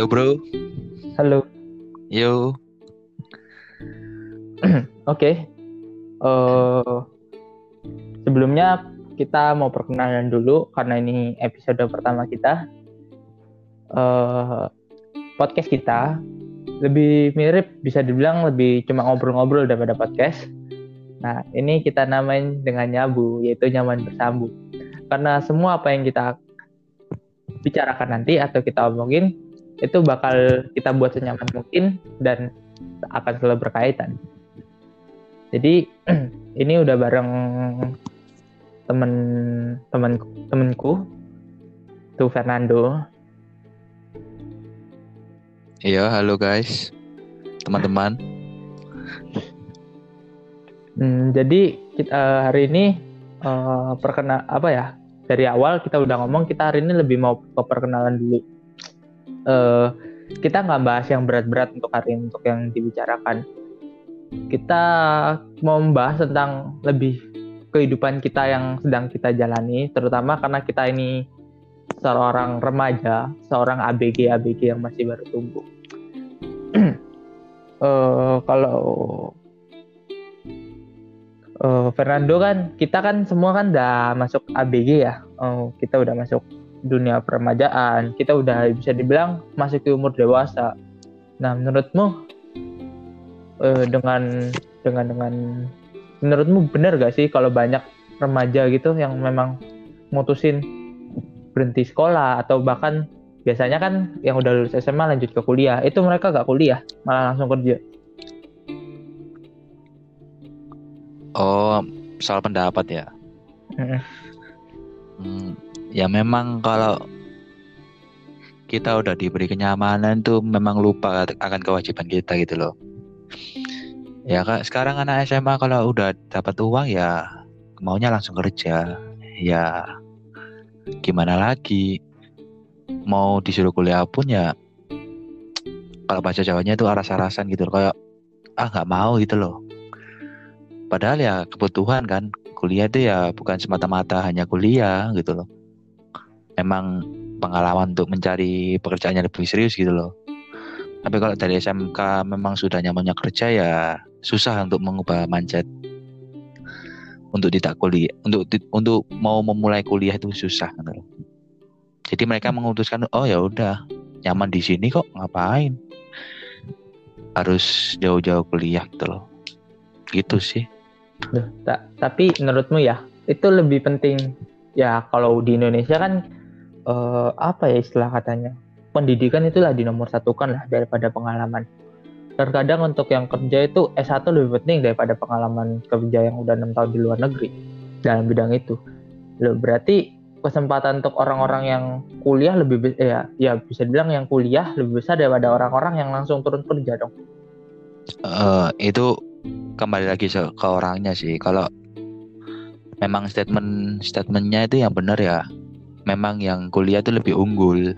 Halo bro. Halo. Yo. Oke. Eh, sebelumnya kita mau perkenalan dulu karena ini episode pertama kita. Eh, podcast kita lebih mirip bisa dibilang lebih cuma ngobrol-ngobrol daripada podcast. Nah, ini kita namain dengan nyabu yaitu nyaman bersambut. Karena semua apa yang kita bicarakan nanti atau kita omongin itu bakal kita buat senyaman mungkin dan akan selalu berkaitan. Jadi ini udah bareng temen temen temenku tuh Fernando. Iya, halo guys. Teman-teman. Hmm, jadi kita hari ini uh, perkena apa ya? Dari awal kita udah ngomong kita hari ini lebih mau ke perkenalan dulu. Uh, kita nggak bahas yang berat-berat untuk hari ini untuk yang dibicarakan. Kita mau membahas tentang lebih kehidupan kita yang sedang kita jalani, terutama karena kita ini seorang remaja, seorang ABG ABG yang masih baru tumbuh. uh, kalau uh, Fernando kan kita kan semua kan udah masuk ABG ya, uh, kita udah masuk dunia peremajaan, kita udah bisa dibilang masuk ke umur dewasa. Nah, menurutmu uh, dengan dengan dengan menurutmu benar gak sih kalau banyak remaja gitu yang memang mutusin berhenti sekolah atau bahkan biasanya kan yang udah lulus SMA lanjut ke kuliah itu mereka gak kuliah malah langsung kerja Oh, soal pendapat ya. Mm. Hmm, ya memang kalau kita udah diberi kenyamanan tuh memang lupa akan kewajiban kita gitu loh. Ya kak, sekarang anak SMA kalau udah dapat uang ya maunya langsung kerja. Ya gimana lagi? Mau disuruh kuliah pun ya kalau bahasa Jawanya itu aras-arasan gitu loh. Kayak ah nggak mau gitu loh. Padahal ya kebutuhan kan kuliah itu ya bukan semata-mata hanya kuliah gitu loh. Emang pengalaman untuk mencari pekerjaan yang lebih serius gitu loh. Tapi kalau dari SMK memang sudah nyamannya kerja ya susah untuk mengubah mindset untuk tidak kuliah untuk untuk mau memulai kuliah itu susah gitu loh. Jadi mereka memutuskan oh ya udah nyaman di sini kok ngapain harus jauh-jauh kuliah gitu loh. Gitu sih. Duh, ta tapi menurutmu ya itu lebih penting ya kalau di Indonesia kan uh, apa ya istilah katanya pendidikan itulah di nomor satu kan lah daripada pengalaman. Terkadang untuk yang kerja itu S1 lebih penting daripada pengalaman kerja yang udah enam tahun di luar negeri dalam bidang itu. Loh, berarti kesempatan untuk orang-orang yang kuliah lebih ya ya bisa dibilang yang kuliah lebih besar daripada orang-orang yang langsung turun kerja dong. Uh, itu kembali lagi ke orangnya sih. Kalau memang statement statementnya itu yang benar ya. Memang yang kuliah itu lebih unggul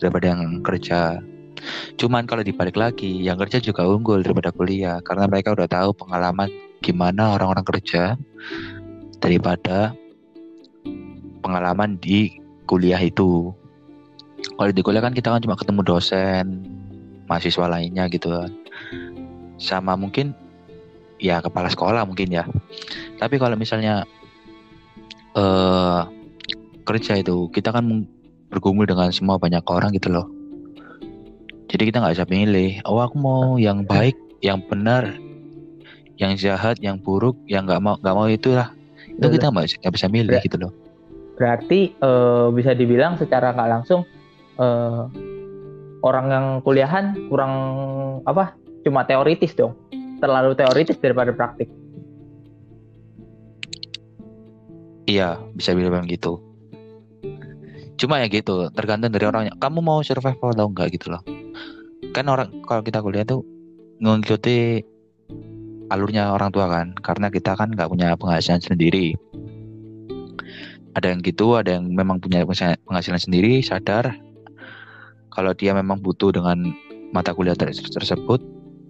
daripada yang kerja. Cuman kalau dibalik lagi yang kerja juga unggul daripada kuliah. Karena mereka udah tahu pengalaman gimana orang-orang kerja daripada pengalaman di kuliah itu. Kalau di kuliah kan kita kan cuma ketemu dosen mahasiswa lainnya gitu. Sama mungkin ya kepala sekolah mungkin ya. Tapi kalau misalnya uh, kerja itu kita kan bergumul dengan semua banyak orang gitu loh. Jadi kita nggak bisa pilih. Oh aku mau yang baik, yang benar, yang jahat, yang buruk, yang nggak mau nggak mau itulah. Itu kita nggak bisa milih Ber gitu loh. Berarti uh, bisa dibilang secara nggak langsung uh, orang yang kuliahan kurang apa? Cuma teoritis dong terlalu teoritis daripada praktik. Iya, bisa bilang gitu. Cuma ya gitu, tergantung dari orangnya. Kamu mau survive atau enggak gitu loh. Kan orang kalau kita kuliah tuh mengikuti alurnya orang tua kan, karena kita kan nggak punya penghasilan sendiri. Ada yang gitu, ada yang memang punya penghasilan sendiri, sadar kalau dia memang butuh dengan mata kuliah tersebut,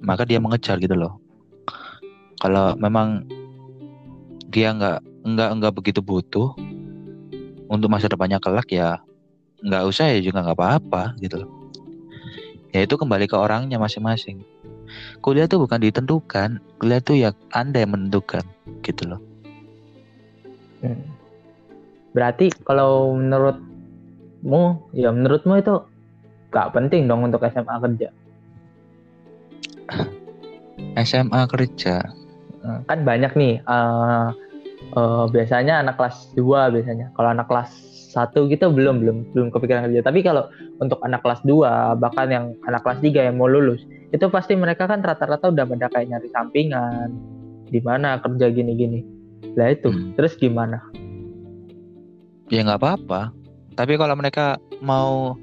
maka dia mengejar gitu loh kalau memang dia nggak nggak nggak begitu butuh untuk masa depannya kelak ya nggak usah ya juga nggak apa-apa gitu loh ya itu kembali ke orangnya masing-masing kuliah tuh bukan ditentukan kuliah tuh ya anda yang menentukan gitu loh Hmm. Berarti kalau menurutmu, ya menurutmu itu gak penting dong untuk SMA kerja. SMA kerja Hmm, Kan banyak nih, eh, eh, biasanya anak kelas 2 biasanya. Kalau anak kelas 1 gitu belum belum belum kepikiran kerja. Tapi kalau untuk anak kelas 2 bahkan yang anak kelas 3 yang mau lulus, itu pasti mereka kan rata-rata udah pada kayak nyari sampingan, di mana kerja gini-gini. Lah itu, Hmm. terus gimana? ya nggak apa-apa tapi kalau mereka mau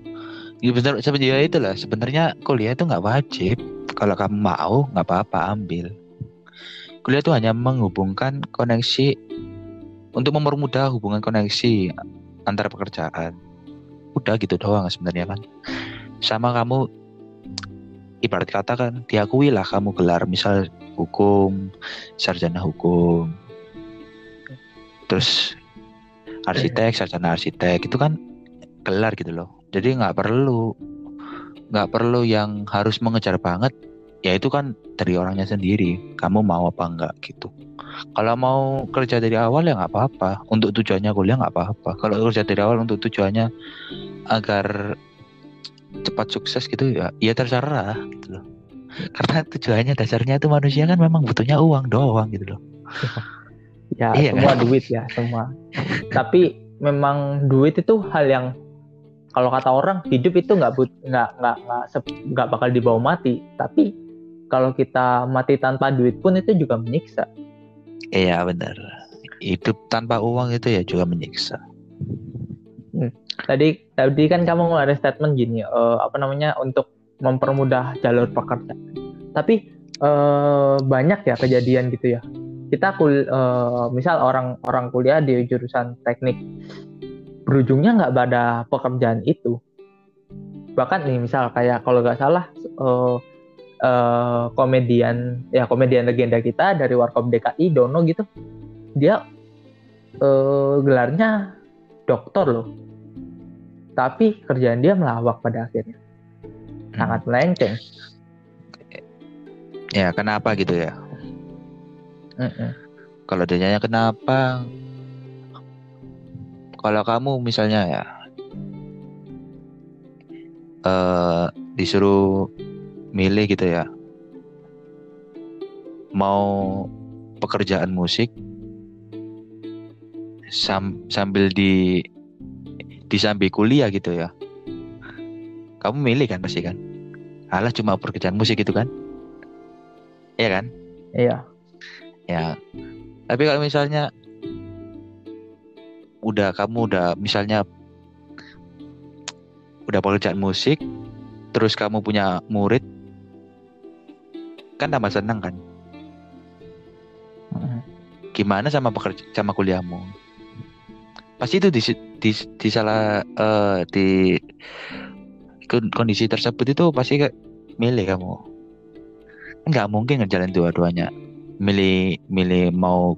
ya bener sebenarnya itulah sebenarnya kuliah itu nggak wajib kalau kamu mau nggak apa-apa ambil. Kuliah itu hanya menghubungkan koneksi untuk mempermudah hubungan koneksi antar pekerjaan. Udah gitu doang sebenarnya kan sama kamu ibarat kata kan diakui lah kamu gelar misal hukum sarjana hukum. Terus arsitek sarjana arsitek itu kan gelar gitu loh. Jadi nggak perlu nggak perlu yang harus mengejar banget ya itu kan dari orangnya sendiri kamu mau apa enggak gitu. Kalau mau kerja dari awal ya nggak apa-apa untuk tujuannya kuliah nggak apa-apa. Kalau kerja dari awal untuk tujuannya agar cepat sukses gitu ya ya terserah gitu loh. Karena tujuannya dasarnya itu manusia kan memang butuhnya uang doang gitu loh. Ya Iya semua duit ya semua. Tapi memang duit itu hal yang kalau kata orang hidup itu nggak but nggak nggak nggak bakal dibawa mati. Tapi kalau kita mati tanpa duit pun itu juga menyiksa. iya benar hidup tanpa uang itu ya juga menyiksa Tadi tadi kan kamu ngeluarin statement gini, eh, apa namanya untuk mempermudah jalur pekerjaan. Tapi eh, banyak ya kejadian gitu ya. Kita kul, eh, misal orang orang kuliah di jurusan teknik, berujungnya nggak pada pekerjaan itu. Bahkan nih misal kayak kalau nggak salah eh, eh, komedian ya komedian legenda kita dari Warkop DKI Dono gitu, dia eh, gelarnya dokter loh tapi kerjaan dia melawak pada akhirnya sangat melenceng. ya kenapa gitu ya Mm-mm. Kalau ditanya kenapa? Kalau kamu misalnya ya eh disuruh milih gitu ya, mau pekerjaan musik sam- sambil di disambi kuliah gitu ya, kamu milih kan pasti kan? Alah cuma pekerjaan musik gitu kan? Iya kan? Iya. Ya. Tapi kalau misalnya udah kamu udah misalnya udah pekerjaan musik, terus kamu punya murid, kan tambah seneng kan? Mm. Gimana sama pekerja sama kuliahmu? Pasti itu di di, di salah eh, di kon- kondisi tersebut itu pasti kayak milih kamu. Nggak mungkin ngejalan dua-duanya. Milih milih mau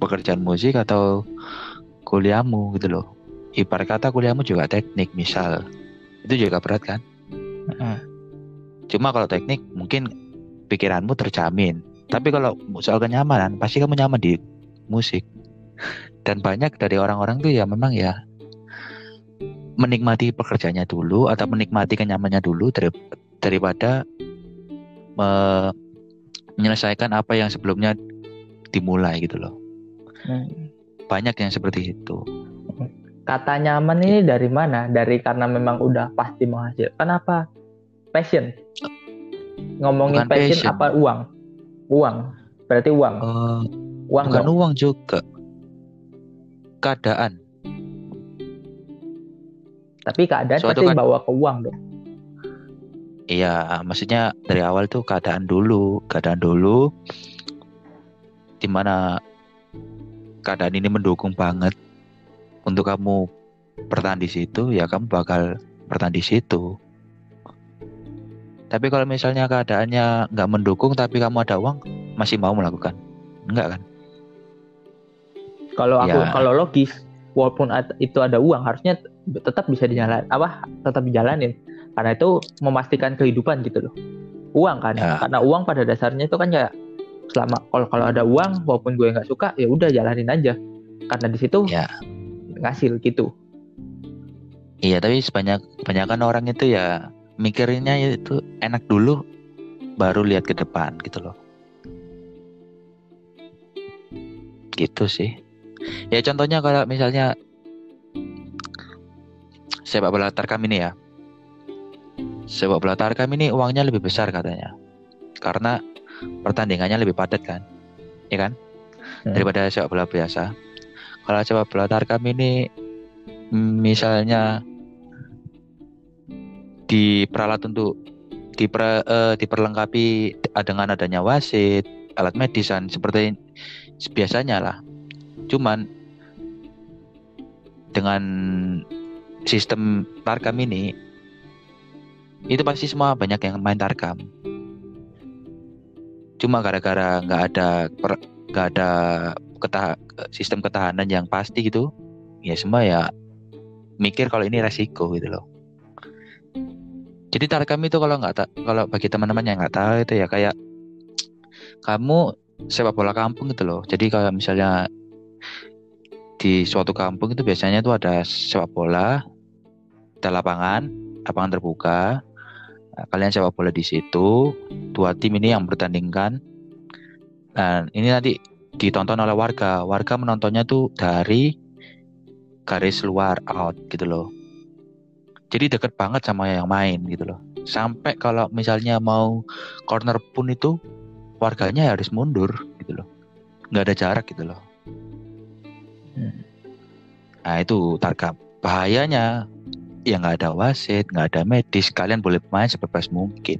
pekerjaan musik atau kuliahmu gitu loh. Ibarat kata kuliahmu juga teknik misal. Itu juga berat kan? Mm-mm. Cuma kalau teknik mungkin pikiranmu terjamin. Tapi kalau soal kenyamanan pasti kamu nyaman di musik. Dan banyak dari orang-orang tuh ya memang ya menikmati pekerjaannya dulu atau menikmati kenyamanannya dulu dari, daripada me- menyelesaikan apa yang sebelumnya dimulai gitu loh. Mm. Banyak yang seperti itu. Kata nyaman ini dari mana? Dari karena memang udah pasti menghasilkan apa? Passion. Ngomongin Bukan passion, passion. apa uang? Uang. Berarti uang. Eh, uang bukan dong. uang juga. Keadaan. Tapi keadaan Suatu pasti kan- bawa ke uang dong. Iya, maksudnya dari awal tuh keadaan dulu, keadaan dulu, di mana keadaan ini mendukung banget untuk kamu bertahan di situ, ya kamu bakal bertahan di situ. Tapi kalau misalnya keadaannya nggak mendukung, tapi kamu ada uang, masih mau melakukan? Enggak kan? Kalau aku Ya. kalau logis, walaupun itu ada uang harusnya tetap bisa dijalan apa tetap dijalanin. karena itu memastikan kehidupan gitu loh uang kan Ya. karena uang pada dasarnya itu kan ya selama kalau kalau ada uang walaupun gue nggak suka ya udah jalanin aja karena di situ Ya. ngasil gitu Iya, tapi sebanyak kebanyakan orang itu ya mikirnya itu enak dulu baru lihat ke depan gitu loh. Gitu sih. Ya contohnya kalau misalnya sepak bola Tarkam ini ya. Sepak bola Tarkam ini uangnya lebih besar katanya. Karena pertandingannya lebih padat kan. Ya kan? Hmm. Daripada sepak bola biasa. Kalau sepak bola Tarkam ini misalnya diperalat untuk diper, eh, diperlengkapi dengan adanya wasit, alat medis dan seperti biasanya lah. Cuman dengan sistem Tarkam ini itu pasti semua banyak yang main Tarkam. Cuma gara-gara nggak ada nggak ada ketah- sistem ketahanan yang pasti gitu, ya semua ya mikir kalau ini resiko gitu loh. Jadi Tarkam itu kalau nggak kalau bagi teman-teman yang nggak tahu itu ya kayak kamu sepak bola kampung gitu loh. Jadi kalau misalnya di suatu kampung itu biasanya itu ada sepak bola, ada lapangan, lapangan terbuka. Nah, kalian sepak bola di situ, dua tim ini yang bertandingkan. Dan ini nanti ditonton oleh warga. Warga menontonnya tuh dari garis luar out gitu loh. Jadi deket banget sama yang main gitu loh. Sampai kalau misalnya mau corner pun itu warganya harus mundur gitu loh. Nggak ada jarak gitu loh. Hmm. Nah itu tarkam. Bahayanya ya nggak ada wasit, nggak ada medis. Kalian boleh main sebebas mungkin.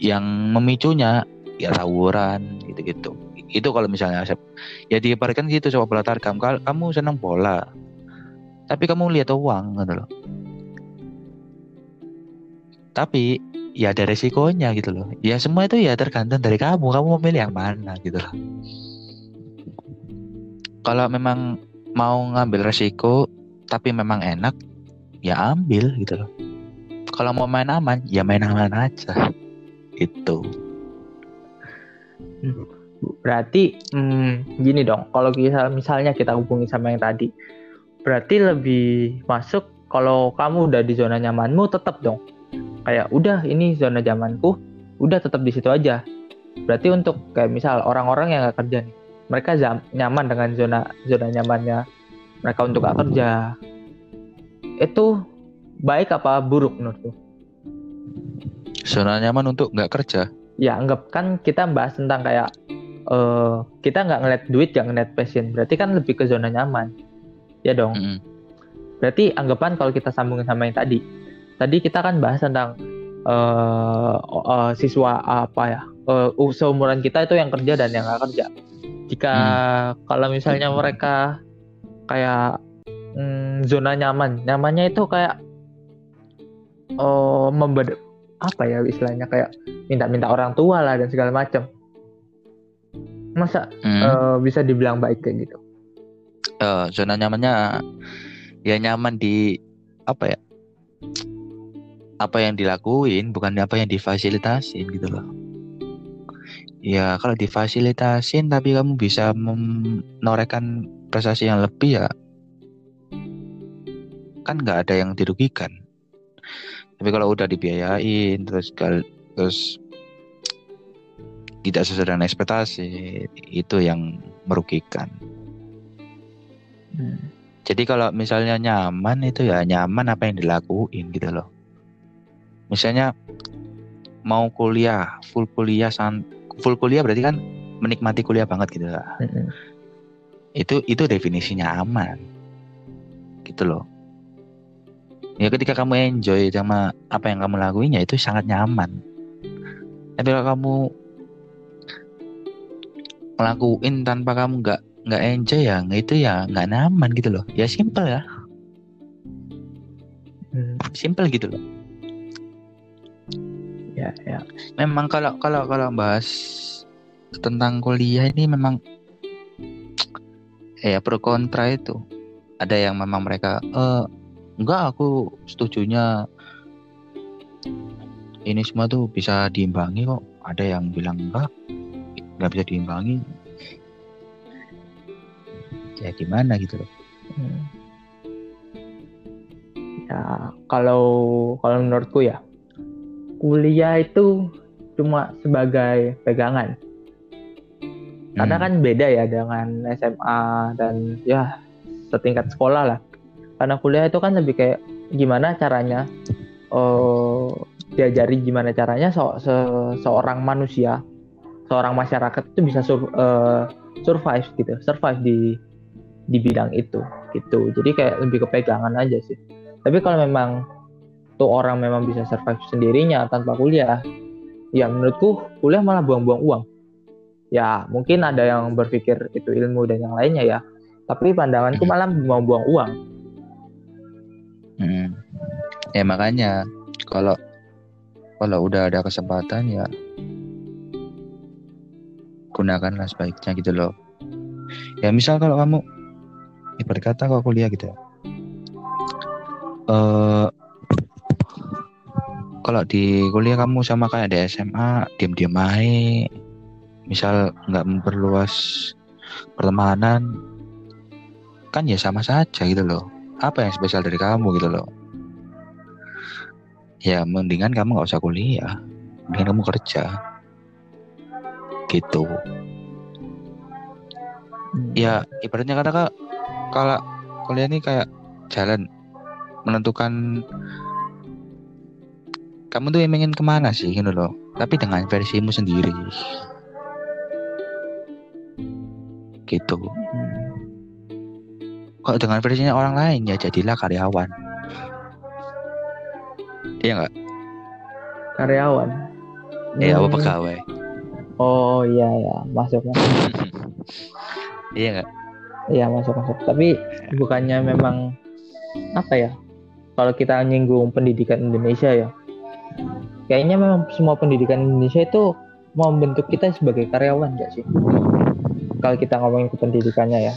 Yang memicunya ya tawuran gitu-gitu. Itu kalau misalnya ya diibaratkan gitu sepak bola tarkam. Kamu senang bola, tapi kamu lihat uang gitu loh. Tapi ya ada resikonya gitu loh. Ya semua itu ya tergantung dari kamu. Kamu mau pilih yang mana gitu loh. Kalau memang mau ngambil resiko tapi memang enak, ya ambil gitu loh. Kalau mau main aman, ya main aman aja. Itu. berarti hmm, gini dong kalau kita misalnya kita hubungi sama yang tadi berarti lebih masuk kalau kamu udah di zona nyamanmu tetap dong kayak udah ini zona nyamanku udah tetap di situ aja berarti untuk kayak misal orang-orang yang nggak kerja nih mereka nyaman dengan zona zona nyamannya mereka untuk gak kerja itu baik apa buruk menurutku? Zona nyaman untuk nggak kerja. ya anggap kan kita bahas tentang kayak eh kita nggak ngeliat duit yang ngeliat passion. Berarti kan lebih ke zona nyaman. Ya dong? Mm-mm. berarti anggapan kalau kita sambungin sama yang tadi tadi kita kan bahas tentang eh eh, siswa apa ya? Eh, seumuran kita itu yang kerja dan yang nggak kerja. Jika kalau misalnya mereka kayak mm, zona nyaman nyamannya itu kayak oh membed apa ya istilahnya kayak minta-minta orang tua lah dan segala macam masa Mm. eh, bisa dibilang baik kayak gitu Eh, zona nyamannya ya nyaman di apa ya? Apa yang dilakuin, bukan apa yang difasilitasin gitu loh. Ya kalau difasilitasin tapi kamu bisa menorehkan prestasi yang lebih ya kan nggak ada yang dirugikan. Tapi kalau udah dibiayain terus terus tidak sesuai dengan ekspektasi itu yang merugikan. Hmm. Jadi kalau misalnya nyaman itu ya nyaman apa yang dilakuin gitu loh. Misalnya mau kuliah, full kuliah san full kuliah berarti kan menikmati kuliah banget gitu lah. Mm-mm. Itu itu definisinya aman. Gitu loh. Ya ketika kamu enjoy sama apa yang kamu lakuin ya itu sangat nyaman. Tapi kalau kamu ngelakuin tanpa kamu nggak nggak enjoy ya itu ya nggak nyaman gitu loh. Ya simple ya. Hmm. simple gitu loh. ya ya Memang kalau kalau kalau bahas tentang kuliah ini memang eh, ya pro kontra itu. Ada yang memang mereka eh enggak aku setujunya ini semua tuh bisa diimbangi kok ada yang bilang enggak nggak bisa diimbangi ya gimana gitu loh Hmm. Ya, kalau kalau menurutku ya, kuliah itu cuma sebagai pegangan. Karena Hmm. kan beda ya dengan SMA dan ya setingkat sekolah lah. Karena kuliah itu kan lebih kayak gimana caranya eh diajari gimana caranya se- se- seorang manusia, seorang masyarakat itu bisa sur- eh, survive gitu, survive di di bidang itu gitu. Jadi kayak lebih ke pegangan aja sih. Tapi kalau memang tuh orang memang bisa survive sendirinya tanpa kuliah, ya menurutku kuliah malah buang-buang uang. Ya mungkin ada yang berpikir itu ilmu dan yang lainnya ya. Tapi pandanganku malah buang-buang uang. Hmm. Ya makanya kalau kalau udah ada kesempatan ya gunakanlah sebaiknya gitu loh. Ya misal kalau kamu ibarat kata kalau kuliah gitu ya. Eh kalau di kuliah kamu sama kayak di SMA diam-diam aja misal nggak memperluas pertemanan kan ya sama saja gitu loh apa yang spesial dari kamu gitu loh. Ya mendingan kamu nggak usah kuliah. Mendingan kamu kerja. Gitu. Hmm. ya ibaratnya kata kak kalau kuliah ini kayak jalan menentukan kamu tuh ingin ke mana sih gitu loh. Tapi dengan versimu sendiri. Gitu. Hmm. Kalau dengan versinya orang lain ya jadilah karyawan iya nggak Karyawan. ya apa Hmm. pegawai Oh iya ya masuk masuk. iya nggak Iya masuk masuk. Tapi bukannya memang apa ya? Kalau kita nyinggung pendidikan Indonesia ya, kayaknya memang semua pendidikan Indonesia itu mau membentuk kita sebagai karyawan nggak sih? Kalau kita ngomongin ke pendidikannya ya.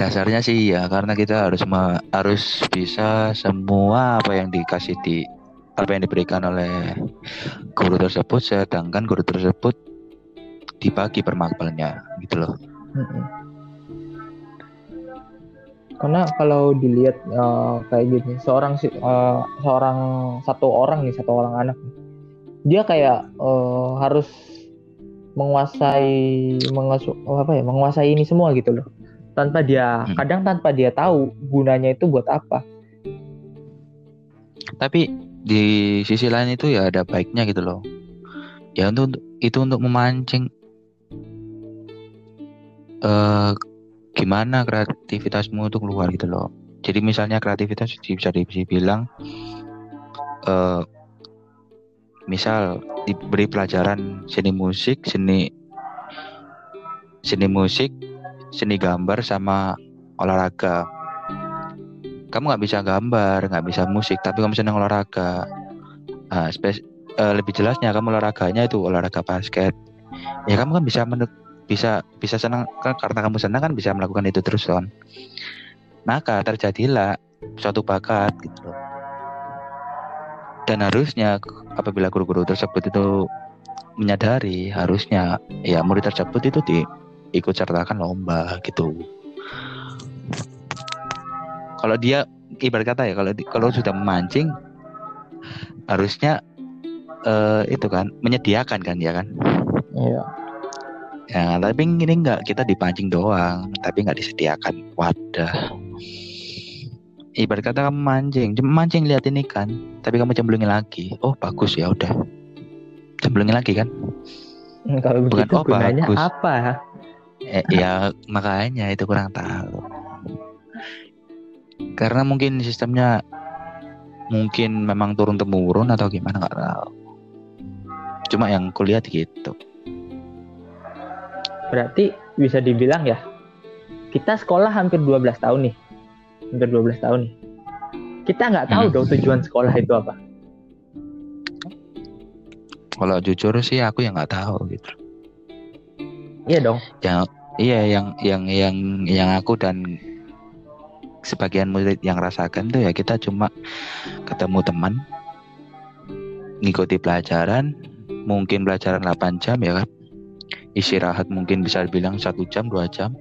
Dasarnya sih ya karena kita harus harus bisa semua apa yang dikasih di apa yang diberikan oleh guru tersebut sedangkan guru tersebut dibagi per mapelnya gitu loh. Karena kalau dilihat eh, kayak gini, seorang eh, seorang satu orang nih, satu orang anak, dia kayak eh, harus menguasai mengasu, apa ya, menguasai ini semua gitu loh. Tanpa dia, Hmm. kadang tanpa dia tahu gunanya itu buat apa. tapi di sisi lain itu ya ada baiknya gitu loh ya untuk itu untuk memancing eh gimana kreativitasmu itu keluar gitu loh jadi misalnya kreativitas bisa dibilang eh misal diberi pelajaran seni musik seni seni musik seni gambar sama olahraga. Kamu nggak bisa gambar nggak bisa musik tapi kamu senang olahraga. Nah, spes- eh, lebih jelasnya kamu olahraganya itu olahraga basket. Ya kamu kan bisa bisa bisa senang kan karena kamu senang kan bisa melakukan itu terus kan maka terjadilah suatu bakat gitu. Loh dan harusnya apabila guru-guru tersebut itu menyadari harusnya ya murid tersebut itu diikut sertakan lomba gitu kalau dia ibarat kata ya kalau kalau sudah memancing harusnya eh, itu kan menyediakan kan ya kan Iya. ya tapi ini enggak kita dipancing doang tapi nggak disediakan wadah ibarat kata kamu mancing cuma mancing lihat ini kan tapi kamu cemplungin lagi oh bagus ya udah cemplungin lagi kan Kalau Bukan, begitu oh, gunanya bagus. apa? Eh, ya makanya itu kurang tahu karena mungkin sistemnya mungkin memang turun temurun atau gimana nggak tahu cuma yang kuliah gitu Berarti bisa dibilang ya, kita sekolah hampir 12 tahun nih. Hampir 12 tahun nih. Kita nggak tahu Hmm. dong tujuan sekolah itu apa. kalau jujur sih aku yang nggak tahu gitu Iya dong. yang iya yang yang yang yang aku dan sebagian murid yang rasakan tuh ya kita cuma ketemu teman ngikuti pelajaran mungkin pelajaran 8 jam ya kan? Istirahat mungkin bisa dibilang satu jam dua jam.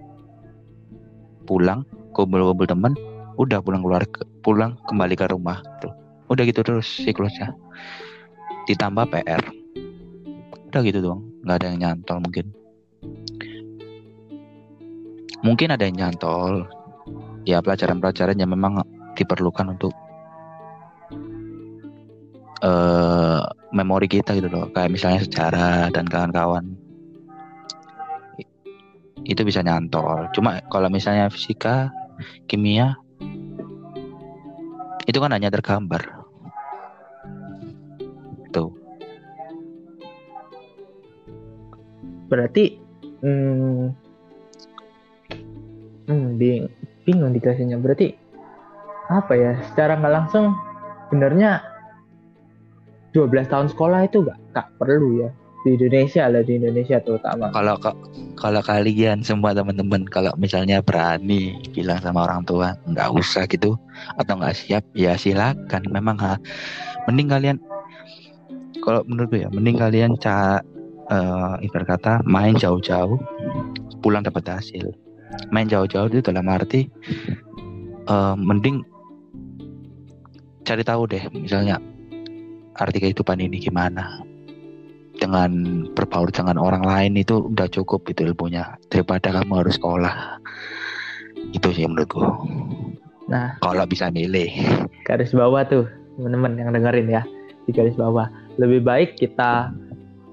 Pulang kumpul-kumpul teman udah pulang keluar pulang kembali ke rumah tuh. Udah gitu terus siklusnya. Ditambah PR udah gitu doang nggak ada yang nyantol mungkin mungkin ada yang nyantol. Ya pelajaran-pelajaran yang memang diperlukan untuk uh, memori kita gitu loh. Kayak misalnya sejarah dan kawan-kawan. Itu bisa nyantol. Cuma kalau misalnya fisika kimia itu kan hanya tergambar. Tuh. Berarti hmm, hmm, bing, bingung dikasihnya. Berarti apa ya secara nggak langsung benernya 12 tahun sekolah itu gak, gak perlu ya. Di Indonesia lah di Indonesia terutama. Kalau kalau kalian semua teman-teman kalau misalnya berani bilang sama orang tua nggak usah gitu atau nggak siap ya silakan. Memang ha, mending kalian kalau menurut gue ya mending kalian ca uh, ibarat kata main jauh-jauh pulang dapat hasil main jauh-jauh itu dalam arti uh, mending cari tahu deh misalnya arti kehidupan ini gimana. Dengan berbaur dengan orang lain itu udah cukup itu ilmunya daripada kamu harus sekolah. Itu sih menurutku. Nah. Kalau bisa milih. Garis bawah tuh teman-teman yang dengerin ya di garis bawah. Lebih baik kita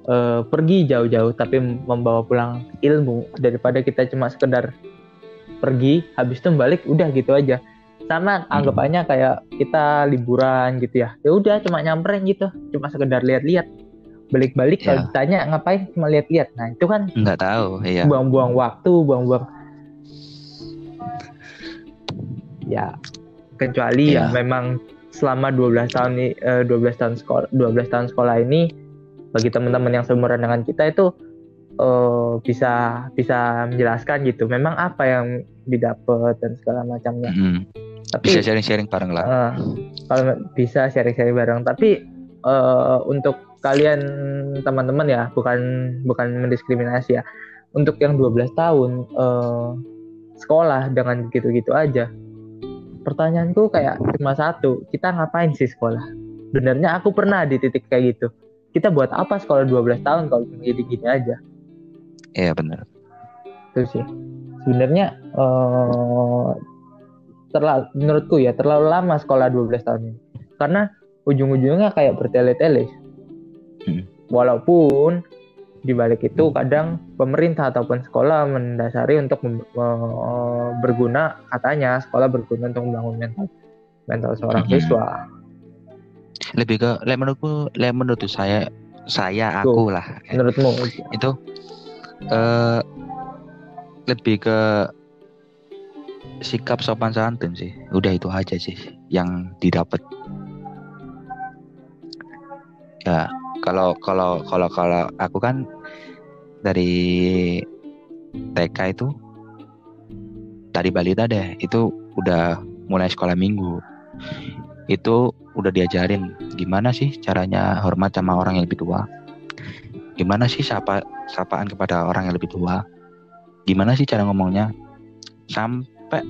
uh, pergi jauh-jauh tapi membawa pulang ilmu daripada kita cuma sekedar pergi habis itu balik udah gitu aja. Sama hmm. anggapannya kayak kita liburan gitu ya. Ya udah cuma nyamperin gitu. Cuma sekedar lihat-lihat. Balik-balik ya. kalau ditanya ngapain? Cuma lihat-lihat. Nah itu kan nggak tahu iya. buang-buang waktu buang-buang ya kecuali ya. ya memang selama 12 tahun ini eh, 12 tahun sekolah 12 tahun sekolah ini bagi teman-teman yang seumuran dengan kita itu uh, bisa bisa menjelaskan gitu. Memang apa yang didapat dan segala macamnya. Mm -hmm. tapi bisa sharing-sharing bareng lah. uh, kalau bisa sharing-sharing bareng. Tapi uh, untuk kalian teman-teman ya bukan bukan mendiskriminasi ya. Untuk yang 12 tahun uh, sekolah dengan gitu-gitu aja pertanyaanku kayak cuma satu kita ngapain sih sekolah? Benernya aku pernah di titik kayak gitu. Kita buat apa sekolah 12 tahun kalau gini-gini aja iya benar itu sih sebenarnya uh, terlalu menurutku ya terlalu lama sekolah 12 tahun ini karena ujung-ujungnya kayak bertele-tele Hmm. Walaupun di balik itu kadang pemerintah ataupun sekolah mendasari untuk berguna katanya sekolah berguna untuk membangun mental mental seorang hmm. siswa. Lebih ke le menurutku le menurut saya saya aku Tuh, lah. Menurutmu itu uh, lebih ke sikap sopan santun sih. Udah itu aja sih yang didapat. Ya, kalau kalau kalau kalau aku kan dari TK itu dari balita deh itu udah mulai sekolah minggu itu udah diajarin gimana sih caranya hormat sama orang yang lebih tua gimana sih sapa sapaan kepada orang yang lebih tua gimana sih cara ngomongnya sampai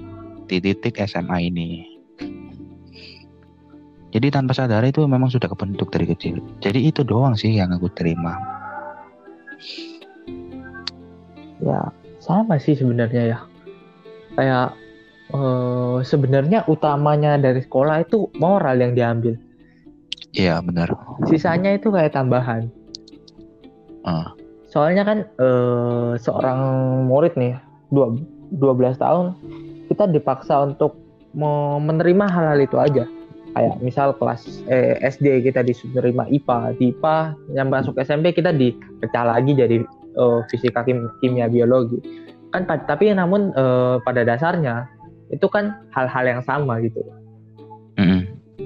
di titik SMA ini jadi tanpa sadar itu memang sudah kebentuk dari kecil. Jadi itu doang sih yang aku terima. Ya sama sih sebenarnya ya. Kayak uh, sebenarnya utamanya dari sekolah itu moral yang diambil. Iya benar. Sisanya itu kayak tambahan. Uh. Soalnya kan uh, seorang murid nih dua 12 tahun kita dipaksa untuk menerima hal-hal itu aja kayak misal kelas eh, SD kita diterima IPA di IPA yang masuk SMP kita dipecah lagi jadi uh, fisika kim, kimia biologi kan tapi namun uh, pada dasarnya itu kan hal-hal yang sama gitu mm -hmm.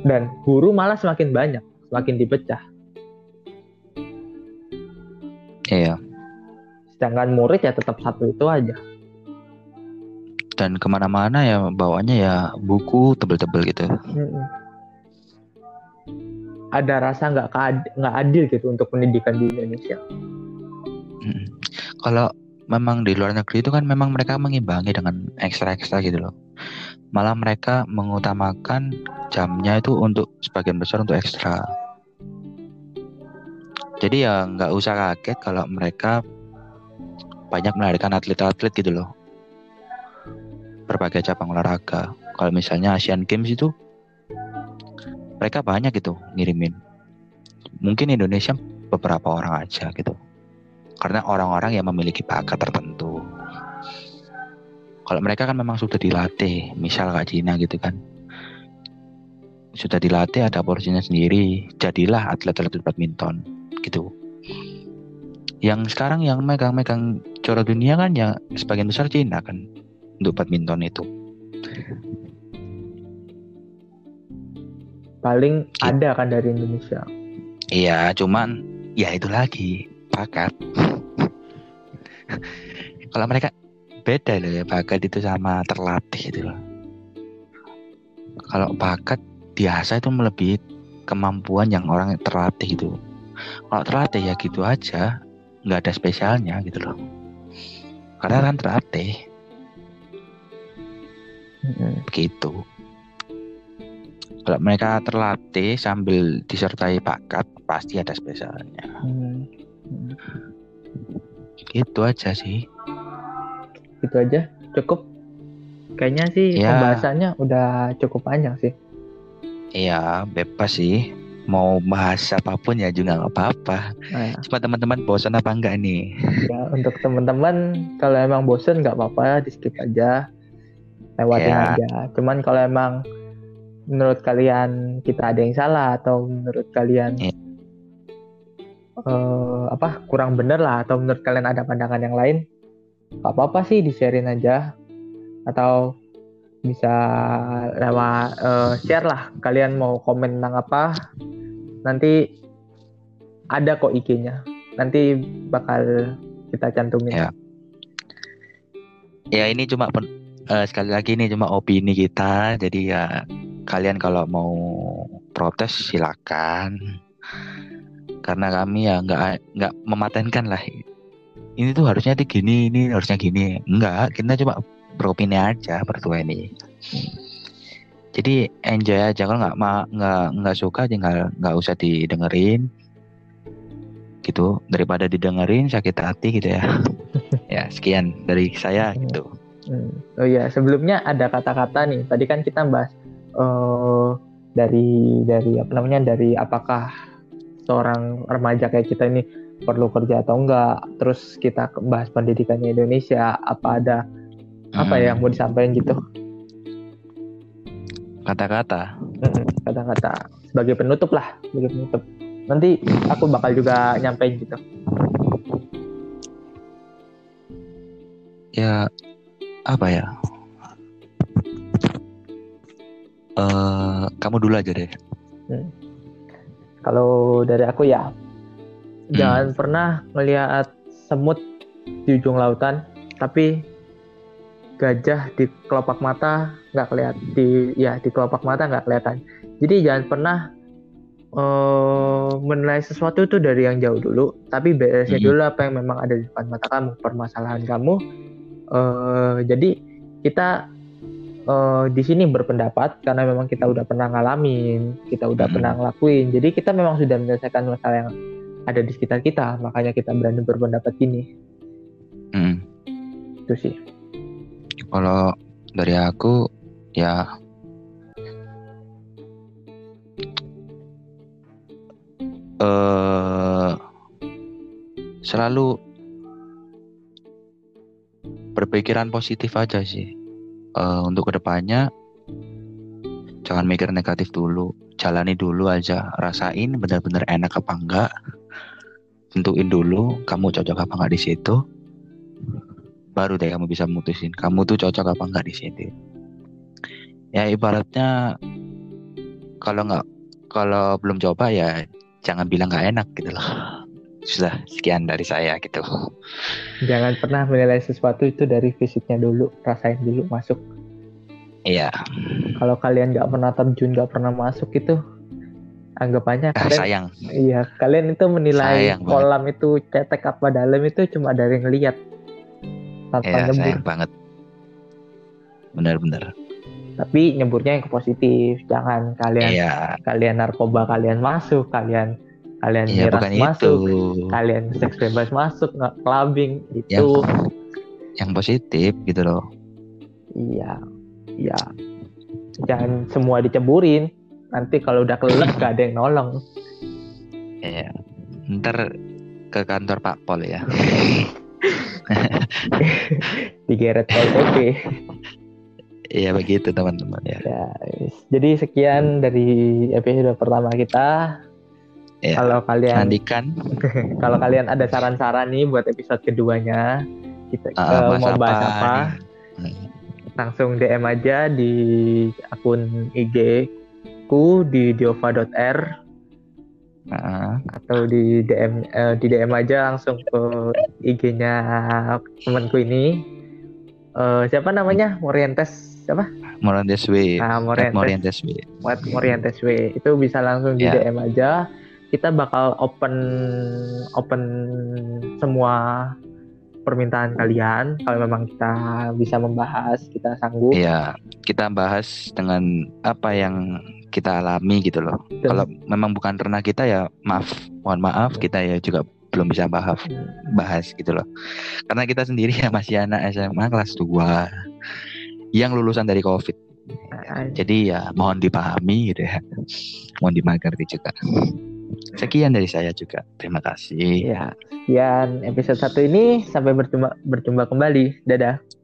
dan guru malah semakin banyak semakin dipecah iya sedangkan murid ya tetap satu itu aja dan ke mana-mana ya bawanya ya buku tebel-tebel gitu mm -hmm ada rasa nggak nggak adil gitu untuk pendidikan di Indonesia. Kalau memang di luar negeri itu kan memang mereka mengimbangi dengan ekstra-ekstra gitu loh. Malah mereka mengutamakan jamnya itu untuk sebagian besar untuk ekstra. Jadi ya nggak usah kaget kalau mereka banyak melahirkan atlet-atlet gitu loh. Berbagai cabang olahraga. Kalau misalnya Asian Games itu mereka banyak gitu ngirimin. Mungkin Indonesia beberapa orang aja gitu. Karena orang-orang yang memiliki bakat tertentu. Kalau mereka kan memang sudah dilatih, misal Kak Cina gitu kan. Sudah dilatih ada porsinya sendiri, jadilah atlet-atlet badminton gitu. Yang sekarang yang megang-megang juara dunia kan ya sebagian besar Cina kan untuk badminton itu. Paling gitu. ada kan dari Indonesia. Iya, cuman ya itu lagi bakat. Kalau mereka beda loh ya bakat itu sama terlatih itu loh. Kalau bakat biasa itu melebihi kemampuan yang orang terlatih itu. Kalau terlatih ya gitu aja, nggak ada spesialnya gitu loh. Karena kan terlatih. Begitu. Kalau mereka terlatih sambil disertai bakat, pasti ada spesialnya. Hmm. Itu aja sih. Itu aja, cukup. Kayaknya sih ya. pembahasannya udah cukup panjang sih. Iya, bebas sih. Mau bahas apa pun ya juga nggak apa-apa. Nah, ya. Cuma teman-teman bosan apa enggak nih? Ya, untuk teman-teman kalau emang bosan nggak apa-apa, di skip aja, lewatin ya. aja. Cuman kalau emang menurut kalian kita ada yang salah atau menurut kalian ya. uh, apa kurang bener lah atau menurut kalian ada pandangan yang lain gak apa-apa sih di sharein aja atau bisa lewat uh, share lah kalian mau komen tentang apa nanti ada kok IG-nya nanti bakal kita cantumin. Ya. Ya ini cuma uh, sekali lagi ini cuma opini kita. Jadi ya kalian kalau mau protes silakan. Karena kami ya nggak nggak mematenkan lah. Ini tuh harusnya gini ini harusnya gini. Enggak kita cuma beropini aja berdua ini jadi enjoy aja. Kalau nggak nggak nggak suka tinggal nggak usah didengerin. Gitu. Daripada didengerin sakit hati gitu ya. Ya sekian dari saya gitu. Hmm. oh iya sebelumnya ada kata-kata nih. Tadi kan kita bahas uh, dari dari apa namanya dari apakah seorang remaja kayak kita ini perlu kerja atau enggak terus kita bahas pendidikannya Indonesia apa ada hmm. apa ya yang mau disampaikan gitu kata-kata kata-kata sebagai penutup lah sebagai penutup nanti aku bakal juga nyampein gitu ya apa ya Uh, kamu dulu aja deh. Hmm. Kalau dari aku ya, hmm. jangan pernah melihat semut di ujung lautan, tapi gajah di kelopak mata nggak kelihatan di ya di kelopak mata nggak kelihatan. Jadi jangan pernah uh, menilai sesuatu itu dari yang jauh dulu, tapi beresnya hmm. dulu apa yang memang ada di depan mata kamu, permasalahan kamu. Uh, jadi kita uh, di sini berpendapat karena memang kita udah pernah ngalamin, kita udah hmm. pernah ngelakuin. Jadi kita memang sudah menyelesaikan masalah yang ada di sekitar kita, makanya kita berani berpendapat gini. Hmm. Itu sih. Kalau dari aku ya uh, selalu berpikiran positif aja sih. Uh, untuk ke depannya jangan mikir negatif dulu. Jalani dulu aja. Rasain benar-benar enak apa enggak. Tentuin dulu kamu cocok apa enggak di situ baru deh kamu bisa mutusin kamu tuh cocok apa enggak di situ ya ibaratnya kalau nggak kalau belum coba ya jangan bilang nggak enak gitu loh sudah sekian dari saya gitu. Jangan pernah menilai sesuatu itu dari fisiknya dulu, rasain dulu masuk. Iya. Kalau kalian nggak pernah terjun, nggak pernah masuk itu, anggapannya Ah, kalian sayang. iya kalian itu menilai Sayang banget. kolam itu cetek apa dalam itu cuma dari ngelihat tanpa Ya, nyebur sayang banget. Benar-benar. tapi nyeburnya yang ke positif jangan kalian Iya. kalian narkoba kalian masuk kalian kalian Iya, miras bukan masuk itu. kalian seks bebas masuk clubbing itu Yang yang positif gitu loh. iya iya jangan semua diceburin nanti kalau udah kelelep gak ada yang nolong Iya. Ntar ke kantor Pak Pol ya. digeret pol pp Iya begitu teman-teman ya. ya jadi sekian dari episode pertama kita Ya. kalau kalian Nantikan kalau kalian ada saran-saran nih buat episode keduanya kita uh, bahas mau bahas apa apa nih? langsung DM aja di akun IG ku di diova.r Heeh. atau di DM eh, di DM aja langsung ke IG-nya temanku ini. Eh, siapa namanya? Morientes siapa? Morientes W. Nah, Morientes. Morientes W. Buat Morientes W. Itu bisa langsung di Ya. DM aja. Kita bakal open open semua permintaan kalian kalau memang kita bisa membahas, kita sanggup. Iya, kita bahas dengan apa yang kita alami gitu loh. Dan- Kalau memang bukan ranah kita ya maaf, mohon maaf kita ya juga belum bisa bahas bahas gitu loh. Karena kita sendiri ya masih anak SMA kelas 2 yang lulusan dari Covid. Nah, Jadi ya mohon dipahami gitu ya. Mohon dimengerti juga. Sekian dari saya juga. Terima kasih. Ya, sekian episode satu ini sampai berjumpa berjumpa kembali. Dadah.